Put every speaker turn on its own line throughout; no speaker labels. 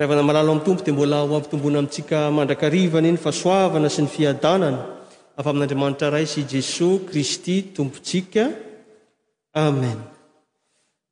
Ry havana malala ao amin'ny Tompo, dia mbola ho ampitomboina amintsika mandrakariva anie ny fahasoavana sy ny fiadanana avy amin'Andriamanitra Ray sy Jesoa Kristy Tompontsika. Amen.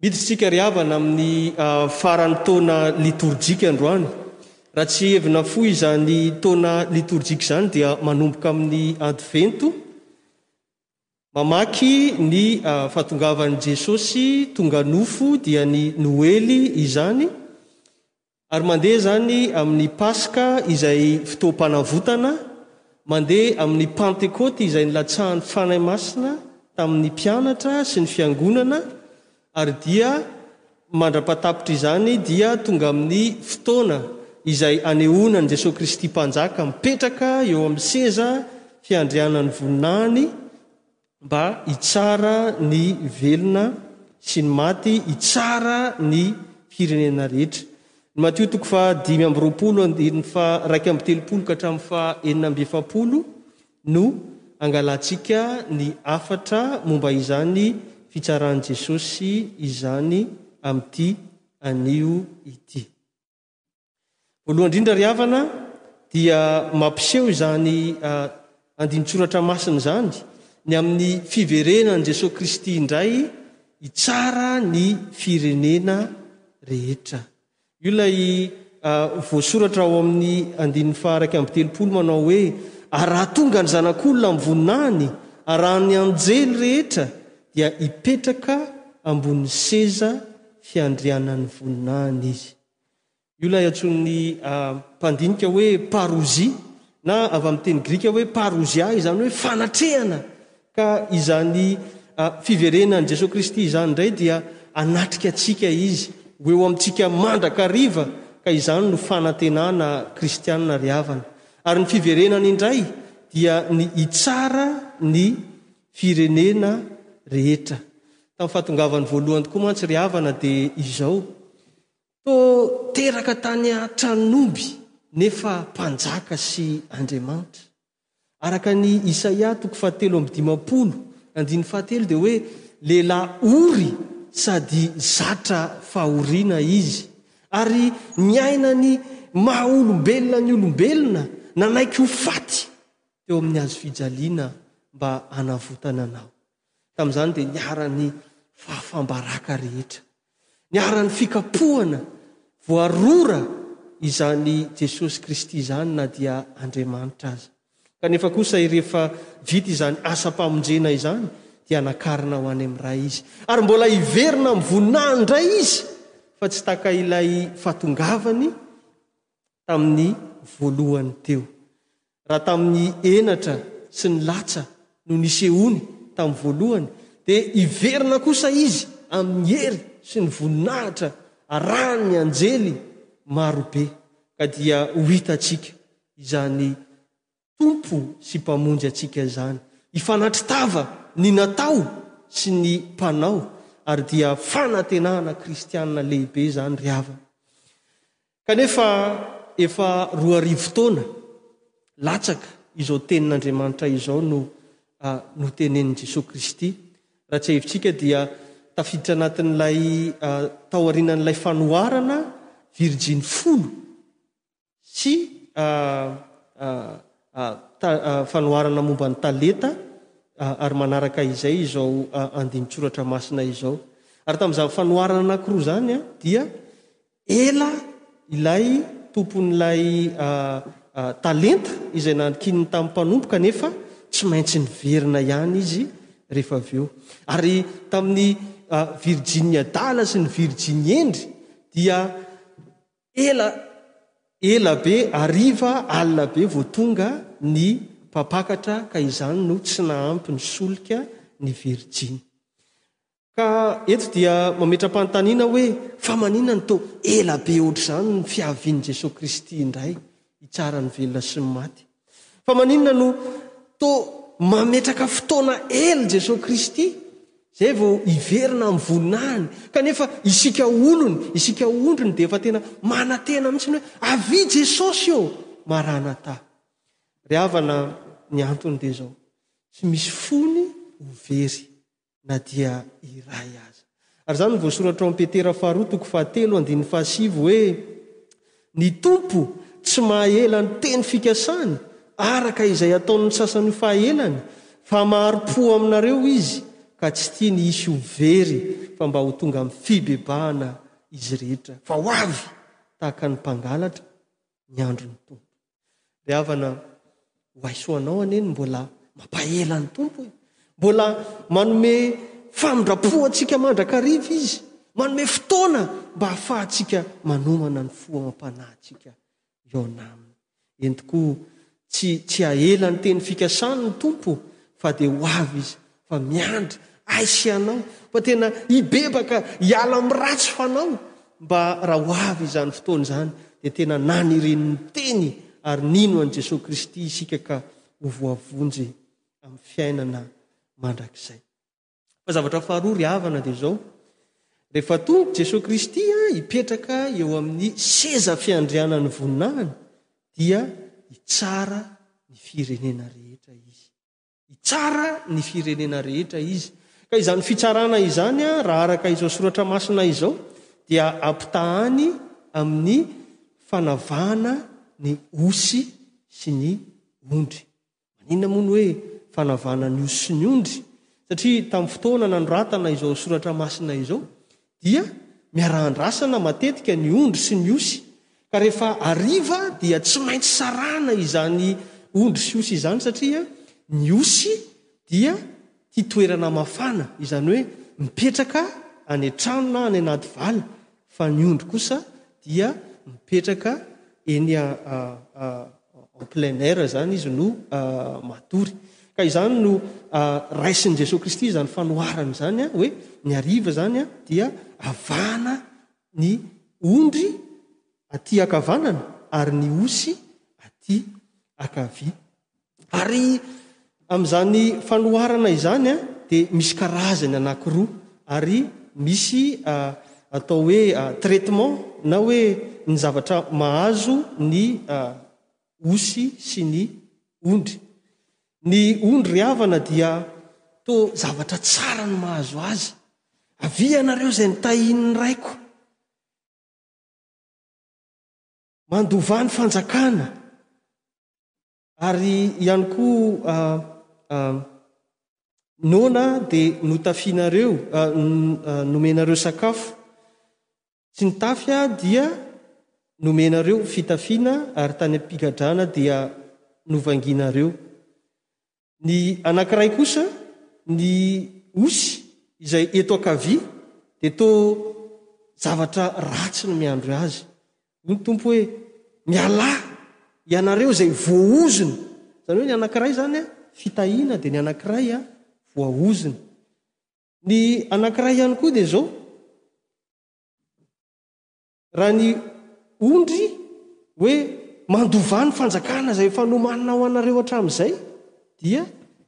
Miditra isika ry havana amin'ny faran'ny taona litorjika androany. Raha tsy hevina fohy izany taona litorjika izany dia manomboka amin'ny advento. Mamaky ny fahatongavan'i Jesosy tonga nofo dia ny Noely izany, ary mandeha izany amin'ny Paska izay fotoam-panavotana, mandeha amin'ny Pantekoty izay nilatsahan'ny Fanahy Masina tamin'ny mpianatra sy ny Fiangonana, Ary dia mandra-pahatapitra izany dia tonga amin'ny fotoana izay hanehoana an'i Jesoa Kristy Mpanjaka mipetraka eo amin'ny seza fiandrianan'ny voninahiny mba hitsara ny velona sy ny maty, hitsara ny firenena rehetra. Ny Matio toko faha dimy amby roapolo andininy faha iraika amby telopolo ka hatramin'ny faha enina amby efapolo no hangalantsika ny hafatra momba izany fitsaran'i Jesosy izany amin'ity anio ity. Voalohany indrindra ry havana dia mampiseho izany andinin-tsoratra masina izany ny amin'ny fiverenan'i Jesosy Kristy indray hitsara ny firenena rehetra. Io ilay voasoratra ao amin'ny andininy faha iraika amby telopolo manao hoe, Ary raha tonga ny Zanak'olona amin'ny voninahiny, arahan'ny anjely rehetra, dia hipetraka ambonin'ny seza fiandrianan'ny voninahiny izy. Io ilay antsoin'ny mpandinika hoe parousia, na avy amin'ny teny grika hoe parousia, izany hoe fanatrehana. Ka izany fiverenan'i Jesoa Kristy izany indray dia hanatrika antsika Izy ho eo amintsika mandrakariva, ka izany no fanantenana kristiana ry havana. Ary ny fiverenany indray dia ny hitsara ny firenena rehetra. Tamin'ny fahatongavany voalohany tokoa mantsy ry havana dia izao, Toa teraka tany an-tranon'omby nefa mpanjaka sy Andriamanitra. Araka an'i Isaia toko fahatelo amby dimampolo, andininy fahatelo dia hoe lehilahy ory sady zatra fahoriana izy. Ary niaina ny maha-olombelona ny olombelona, nanaiky ho faty teo amin'ny hazofijaliana mba hanavotana anao. Tamin'izany dia niharan'ny fahafam-baraka rehetra. Niharan'ny fikapohana, voarora izany Jesosy Kristy izany na dia Andriamanitra aza. Kanefa kosa i rehefa vita izany asam-pamonjena izany dia nakarina ho any amin'ny Ray Izy. Ary mbola hiverina amin'ny voninahiny indray Izy fa tsy taka ilay fahatongavany tamin'ny voalohany teo. Raha tamin'ny henatra sy ny latsa no nisehoany tamin'ny voalohany, dia hiverina kosa izy amin'ny hery sy ny voninahitra arahan'ny anjely maro be, ka dia ho hitantsika izany Tompo sy Mpamonjy antsika izany. Ifanatri-tava ny natao sy ny mpanao ary dia fanantenana kristiana lehibe izany ry havana. Kanefa efa roa arivo taona latsaka izao tenin'Andriamanitra izao no notenenin'i Jesoa Kristy. Raha tsiahivitsika dia tafiditra anatin'ilay taorianan'ilay fanoharana virjiny folo sy fanoharana momba ny talenta ary manaraka izay izao andinin-tsoratra masina izao. Ary tamin'izany fanoharana anankiroa izany dia ela ilay tompon'ilay talenta izay nankininy tamin'ny mpanompo kanefa tsy maintsy niverina ihany izy rehefa avy eo. Ary tamin'ny virjiny adala sy ny virjiny hendry dia Ela ela be, hariva alina be vao tonga ny mpampakatra ka izany no tsy nahampy ny solika ny virijiny. Ka eto dia mametra-panontaniana hoe fa manina no toa ela be ohatr'izany ny fiavian'i Jesoa Kristy indray hitsara ny velona sy ny maty? Fa maninona no toa mametraka fotoana ela Jesoa Kristy izay vao hiverina amin'ny voninahiny kanefa isika olony, isika ondriny dia efa tena manantena mihitsy hoe avia Jesosy ô! Maranatha! Ry havana, ny antony dia izao, tsy misy fony ho very na dia iray aza. Ary izany no voasoratra ao amin'ny Petera faharoa toko fahatelo andininy fahasivy hoe, Ny Tompo tsy mahaela ny teny fikasany, araka izay ataon'ny sasany ho fahaelany, fa mahari-po aminareo Izy, ka tsy tiany hisy ho very, fa mba ho tonga amin'ny fibebahana izy rehetra, fa ho avy tahaka ny mpangalatra ny andron'ny Tompo. Ry havana, ho haisoanao anie ny mbola mampaela ny Tompo e. Mbola manome famindram-po antsika mandrakariva Izy. Manome fotoana mba hahafahantsika manomana ny fo amam-panahintsika hihaona aminy. Eny tokoa, tsy, tsy haela ny teny fikasany ny Tompo, fa dia ho avy Izy Fa miandry ahy sy anao fa tena hibebaka hiala amin'ny ratsy fanao mba raha ho avy izany fotoana izany dia tena nanirin'ny teny ary nino an'i Jesoa Kristy isika ka ho voavonjy amin'ny fiainana mandrakizay. Fa zavatra faharoa ry havana dia izao, rehefa tonga Jesoa Kristy hipetraka eo amin'ny seza fiandrianan'ny voninahiny dia hitsara ny firenena rehetra izy. Hitsara ny firenena rehetra izy. Ka izany fitsarana izany, raha araka izao soratra masina izao, dia ampitahany amin'ny fanavahana ny osy sy ny ondry. Maninona moa ny hoe fanavahana ny osy sy ny ondry? Satria tamin'ny fotoana nanoratana izao soratra masina izao, dia miarahandrasana matetika ny ondry sy ny osy ka rehefa hariva dia tsy maintsy sarahana izany ondry sy osy izany satria ny osy dia tia toerana mafana izany hoe mipetraka any an-trano na any anaty vala fa ny ondry kosa dia mipetraka eny en plein air izany izy no matory. Ka izany no raisin'i Jesoa Kristy izany fanoharana izany hoe ny hariva izany dia avahana ny ondry aty ankavanana ary ny osy aty ankavia. Ary Amin'izany fanoharana izany dia misy karazany anankiroa ary misy atao hoe traitement na hoe ny zavatra mahazo ny osy sy ny ondry. Ny ondry ry havana dia toa zavatra tsara no mahazo azy. Avia ianareo izay nitahian'ny raiko. Mandovà ny fanjakana. Ary ihany koa noana dia notafianareo, nomenareo sakafo. Tsy nitafy aho dia nomenareo fitafiana ary tany am-pigadrana dia novangianareo. Ny anankiray kosa, ny osy izay eto ankavia dia toa zavatra ratsy no miandry azy. Hoy ny Tompo hoe, Mialà, ianareo izay voaozona. Izany hoe ny anankiray izany fitahiana, dia ny anankiray voaozona. Ny anankiray ihany koa dia izao, raha ny ondry hoe mandovà ny fanjakana izay efa nomanina ho anareo hatramin'izay, dia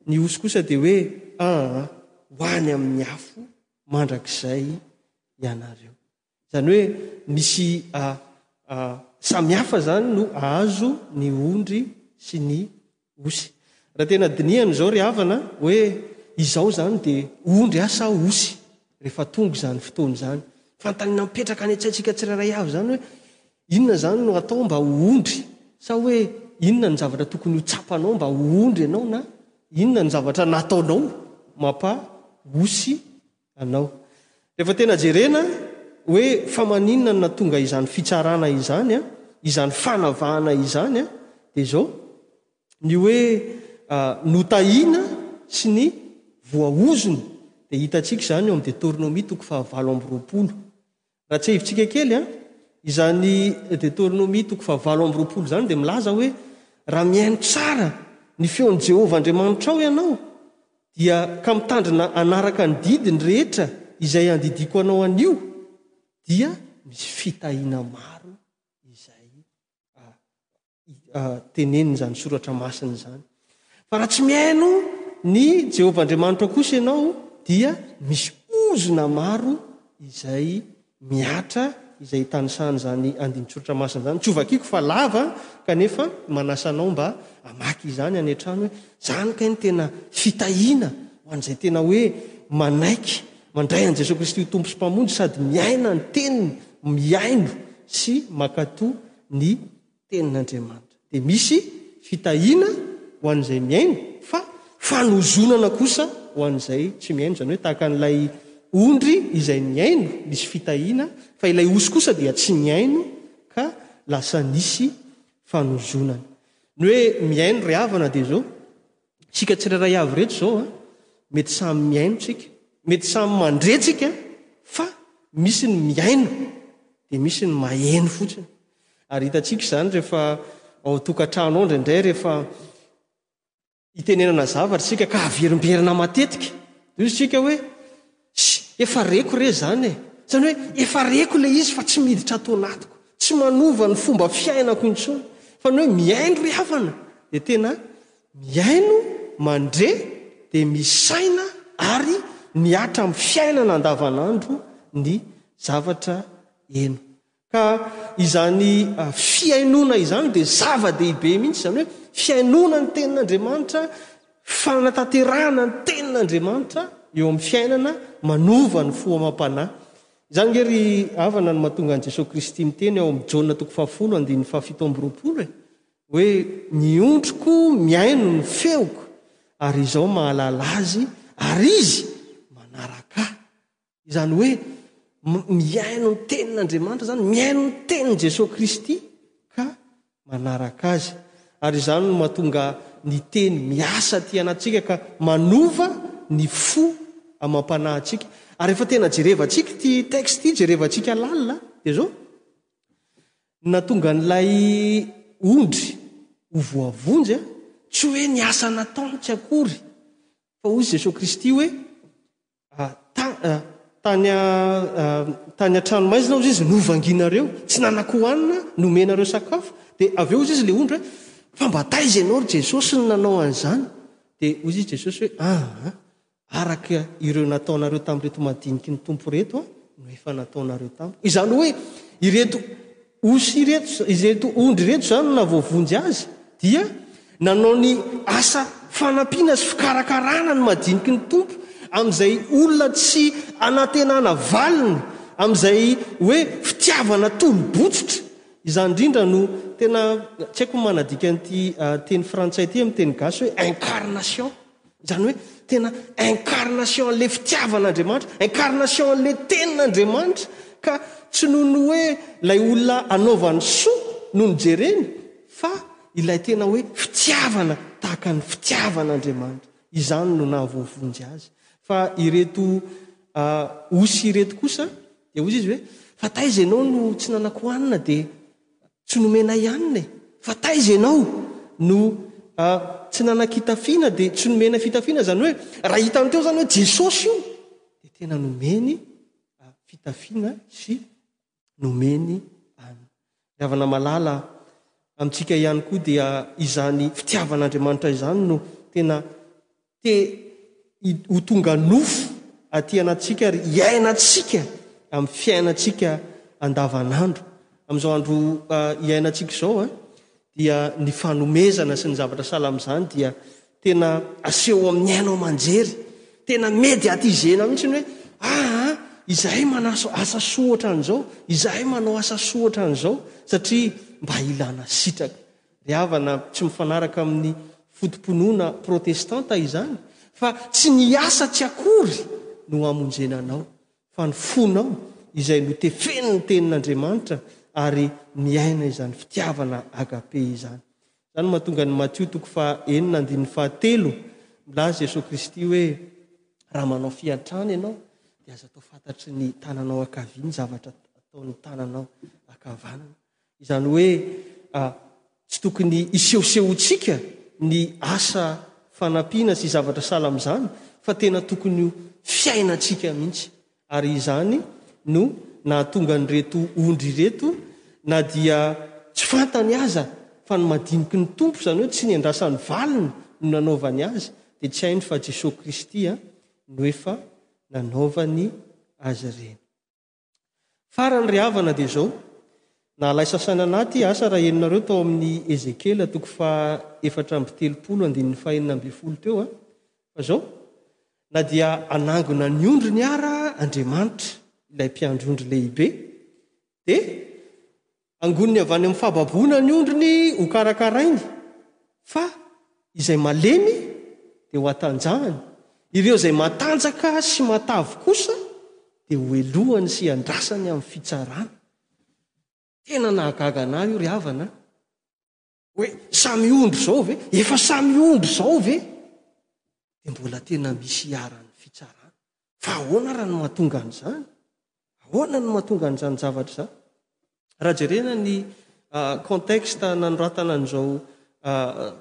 ny osy kosa dia hoe aa, ho any amin'ny afo mandrakizay ianareo. Izany hoe misy samihafa izany no ahazo ny ondry sy ny osy. Raha tena dinihana izao ry havana hoe izao izany dia ondry ah sa osy rehefa tonga izany fotoana izany. Fanontaniana mipetraka any an-tsaintsika tsirairay avy izany hoe inona izany no atao mba ho ondry sa hoe inona ny zavatra tokony ho tsapanao mba ho ondry ianao na inona ny zavatra nataonao mampa osy anao. Rehefa tena jerena hoe fa maninona no natonga izany fitsarana izany, izany fanavahana izany, dia izao, ny hoe notahina sy ny voahozona dia hitantsika izany ao amin'ny Detornomia toko fahavalo amby roapolo. Raha tsiahivitsika kely, izany Deteronomia toko fahavalo amby roapolo izany dia milaza hoe, Raha mihaino tsara ny feon'i Jehovah Andriamanitrao ianao, dia ka mitandrina hanaraka ny didiny rehetra izay andidiako anao anio, dia misy fitahiana maro izay tenenin'izany soratra masina izany. Fa raha tsy mihaino ny Jehovah Andriamanitra kosa ianao dia misy ozona maro izay mihatra izay tanisany izany andinin-tsoratra masina izany. Tsy hovakiako fa lava kanefa manasa anao mba hamaky izany any an-trano hoe izany kay ny tena fitahiana ho an'izay tena hoe manaiky mandray an'i Jesoa Kristy ho Tompo sy Mpamonjy sady miaina ny teniny, mihaino sy makatoa ny Tenin'Andriamanitra. Dia misy fitahiana ho an'izay mihaino, fa fanozonana kosa ho an'izay tsy mihaino. Izany hoe tahaka an'ilay ondry izay mihaino, misy fitahiana, fa ilay osy kosa dia tsy mihaino, ka lasa nisy fanozonana. Ny hoe mihaino ry havana dia izao, Isika tsirairay avy ireto izao a, mety samy mihaino tsika, mety samy mandre tsika fa misy ny mihaino dia misy ny maheno fotsiny. Ary hitantsika izany rehefa ao an-tokantrano ao indraindray rehefa itenenana zavatra isika ka averimberina matetika. Dia hoy isika hoe Ssy, efa reko re zany e! Zany hoe efa reko le izy fa tsy miditra ato anatiko, tsy manova ny fomba fiainako intsony, fa ny hoe mihaino ry havana dia tena mihaino, mandre, dia misaina ary mihatra amin'ny fiainana andavanandro ny zavatra heno. Ka izany fihainoana izany dia zava-dehibe mihitsy, izany hoe fihainoana ny tenin'Andriamanitra, fanatanterahana ny tenin'Andriamanitra eo amin'ny fiainana, manova ny fo amam-panahy. Izany nge ry havana no mahatonga an'i Jesoa Kristy miteny ao amin'ny Jaona toko fahafolo andininy fahafito amby roapolo e, hoe ny ondriko mihaino ny feoko ary izao mahalala azy ary izy manaraka ahy. Izany hoe mihaino ny tenin'Andriamanitra izany, mihaino ny tenin'i Jesoa Kristy ka manaraka Azy. Ary izany no mahatonga ny teny miasa aty anatintsika ka manova ny fo amam-panahintsika. Ary rehefa tena jerevantsika ity texte ity, jerevantsika lalina, dia izao, ny nahatonga an'ilay ondry ho voavonjy, tsy hoe ny asa nataony tsy akory, fa hoy Jesoa Kristy hoe, Ah, ta, ah, tany, ah, tany an-tranomaizina hozy izy, novanginareo, tsy nanan-kohanina, nomenareo sakafo. Dia avy eo hozy izy le ondry hoe, fa mba taiza ianao ry Jesosy no nanao an'izany? Dia hozy izy Jesosy hoe, ah, ah, araka ireo nataonareo tamin'ireto madiniky ny Tompo ireto, ah, no efa nataonareo tamiko. Izany hoe, ireto Osy ireto, ireto ondry ireto izany no nahavoavonjy azy, dia nanao ny asa fanampiana sy fikarakarana ny madiniky ny Tompo, amin'izay olona tsy anantenana valiny, amin'izay hoe fitiavana tolo-botsitra. Izany indrindra no tena, tsy haiko ny manadika an'ity teny frantsay ity amin'ny teny gasy hoe incarnation. Izany hoe tena incarnation an'ilay fitiavan'Andriamanitra, incarnation an'ilay tenin'Andriamanitra ka tsy noho ny hoe ilay olona anaovany soa no nijereny fa ilay tena hoe fitiavana tahaka ny fitiavan'Andriamanitra. Izany no nahavoavonjy azy. Fa ireto uh, osy ireto kosa dia hoy izy hoe fa taiza ianao no tsy nanan-kohanina dia Tsy nomenay hanina e! Fa taiza ianao no tsy nanan-kitafiana dia tsy nomenay fitafiana? Izany hoe raha hitany teo izany hoe Jesosy io dia tena nomeny fitafiana sy nomeny hanina. Ry havana malala, amintsika ihany koa dia izany fitiavan'Andriamanitra izany no tena Te ho tonga nofo aty anantsika ary hiainantsika amin'ny fiainantsika andavanandro. Amin'izao andro hiainantsika izao dia ny fanomezana sy ny zavatra sahala amin'izany dia tena aseho amin'ny haino aman-jery. Tena mediatizena mihitsy ny hoe aa izahay manasa asa soa ohatran'izao, izahay manao asa soa ohatran'izao satria mba ilana sitraka. Ry havana, tsy mifanaraka amin'ny foto-pinoana protestanta izany, fa tsy ny asa tsy akory no hamonjena anao, fa ny fonao izay notefenin'ny Tenin'Andriamanitra ary niaina izany fitiavana agape izany. Izany no mahatonga an'i Matio toko faha enina andininy faha telo, milaza i Jesosy Kristy hoe, Raha manao fiantrana ianao, dia aza atao fantatry ny tananao ankavia ny zavatra ataon'ny tananao ankavanana. Izany hoe tsy tokony hisehosehontsika ny asa fanampiana sy zavatra sahala amin'izany fa tena tokony ho fiainantsika mihitsy. Ary izany no nahatonga an'ireto ondry ireto na dia tsy fantany aza fa ny madiniky ny Tompo, izany hoe tsy niandrasany valiny no nanaovany azy, dia tsy hainy fa Jesoa Kristy no efa nanaovany azy ireny. Farany ry havana dia izao, nahalaisa saina anaty asa raha henonareo tao amin'ny Ezekiela toko faha efatra amby telopolo andininy faha enina ambin'ny folo teo a, fa izao, na dia hanangona ny ondriny ara Andriamanitra, ilay mpiandry ondry lehibe, dia. Angoniny avy any amin'ny fahababoana ny ondriny ho karakarainy, fa izay malemy dia ho atanjahany, ireo izay matanjaka sy matavy kosa dia ho helohany sy hiandrasany amin'ny fitsarana. Tena nahagaga anah io ry havana a! Hoe samy ondry izao ve? Efa samy ondry izao ve? Dia mbola tena misy iharan'ny fitsarana. Fa ahoana raha no mahatonga an'izany? Ahoana no mahatonga an'izany zavatra izany? Raha jerena ny ah, contexte nanoratana an'izao ah,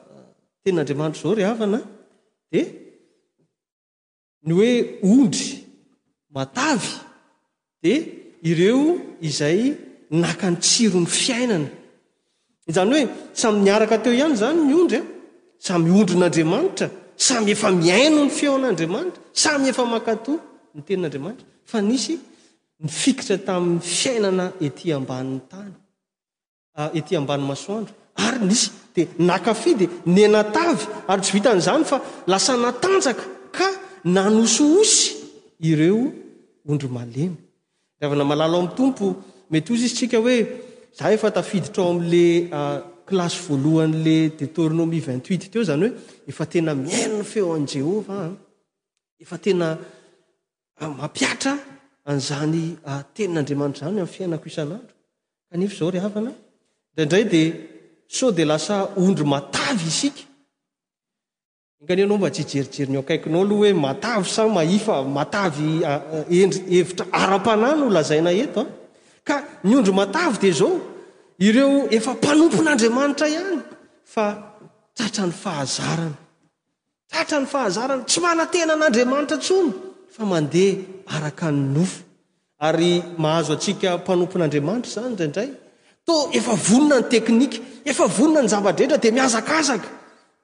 tenin'Andriamanitra izao ry havana, dia Ny hoe ondry matavy dia ireo izay naka ny tsiron'ny fiainana. Izany hoe samy niaraka teo ihany izany ny ondry, samy ondrin'Andriamanitra, samy efa mihaino ny feon'Andriamanitra, samy efa mankatò ny tenin'Andriamanitra, fa nisy nifikitra tamin'ny fiainana ety ambanin'ny tany. ah, ety ambany masoandro. Ary nisy dia nakafy dia nenatavy ary tsy vitan'izany fa lasa natanjaka ka nanosihosy ireo ondry malemy. Ry havana malala ao amin'ny tompo, mety hozy izy tsika hoe za efa tafiditra ao amin'le ah, kilasy voalohan'le Deuteronomie 28 teo, izany hoe efa tena mihaino ny feon'i Jehovah aho. Efa tena mampihatra an'izany ah, tenin'Andriamanitra izany amin'ny fiainako isan'andro. Kanefa izao ry havana, indraindray dia sao dia lasa ondry matavy isika. Enganie ianao mba tsy hijerijery ny eo akaikinao aloha hoe matavy sa mahifa, matavy ah, eh, endry hevitra ara-panahy no lazaina eto. Ah. Ka ny ondry matavy dia izao, ireo efa mpanompon'Andriamanitra ihany fa tratran'ny fahazarana. Tratra ny fahazarana, tsy manantena an'Andriamanitra intsony fa mandeha araka ny nofo. Ary mahazo antsika mpanompon'Andriamanitra izany indraindray. Toa efa vonona ny teknika, efa vonona ny zava-drehetra dia mihazakazaka.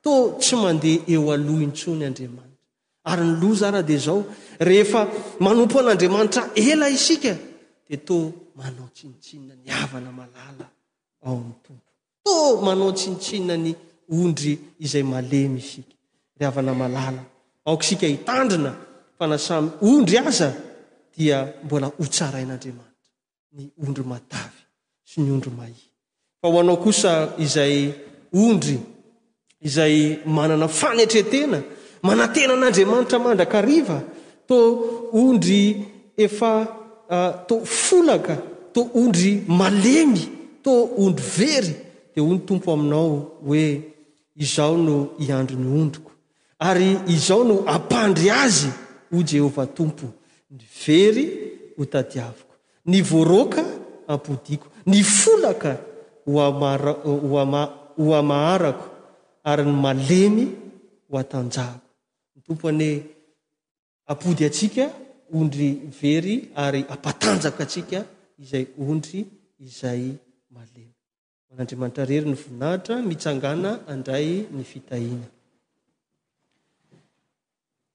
Toa tsy mandeha eo aloha intsony Andriamanitra. Ary ny loza ara dia izao, rehefa manompo an'Andriamanitra ela isika dia toa manao tsinontsinona ny havana malala ao amin'ny Tompo. Toa manao tsinontsinona ny ondry izay malemy isika. Ry havana malala, aoka isika hitandrina fa na samy ondry aza dia mbola hotsarain'Andriamanitra, ny ondry matavy sy ny ondry mahia. Fa ho anao kosa izay ondry izay manana fanetretena, manantena an'Andriamanitra mandrakariva, to ondry efa to folaka, to ondry malemy, to ondry very, dia hoy ny Tompo aminao hoe, Izao no hiandry ny ondriko, ary izao no hampandry azy, hoy Jehovah Tompo, ny very hotadiaviko. Ny voaroaka ampodiako. Ny folaka ho hamaharako, ary ny malemy ho hatanjahako. Ny Tompo anie hampody antsika ondry very ary hampatanjaka antsika izay ondry izay malemy. Ho an'Andriamanitra rery ny voninahitra, mitsangàna handray ny fitahiana.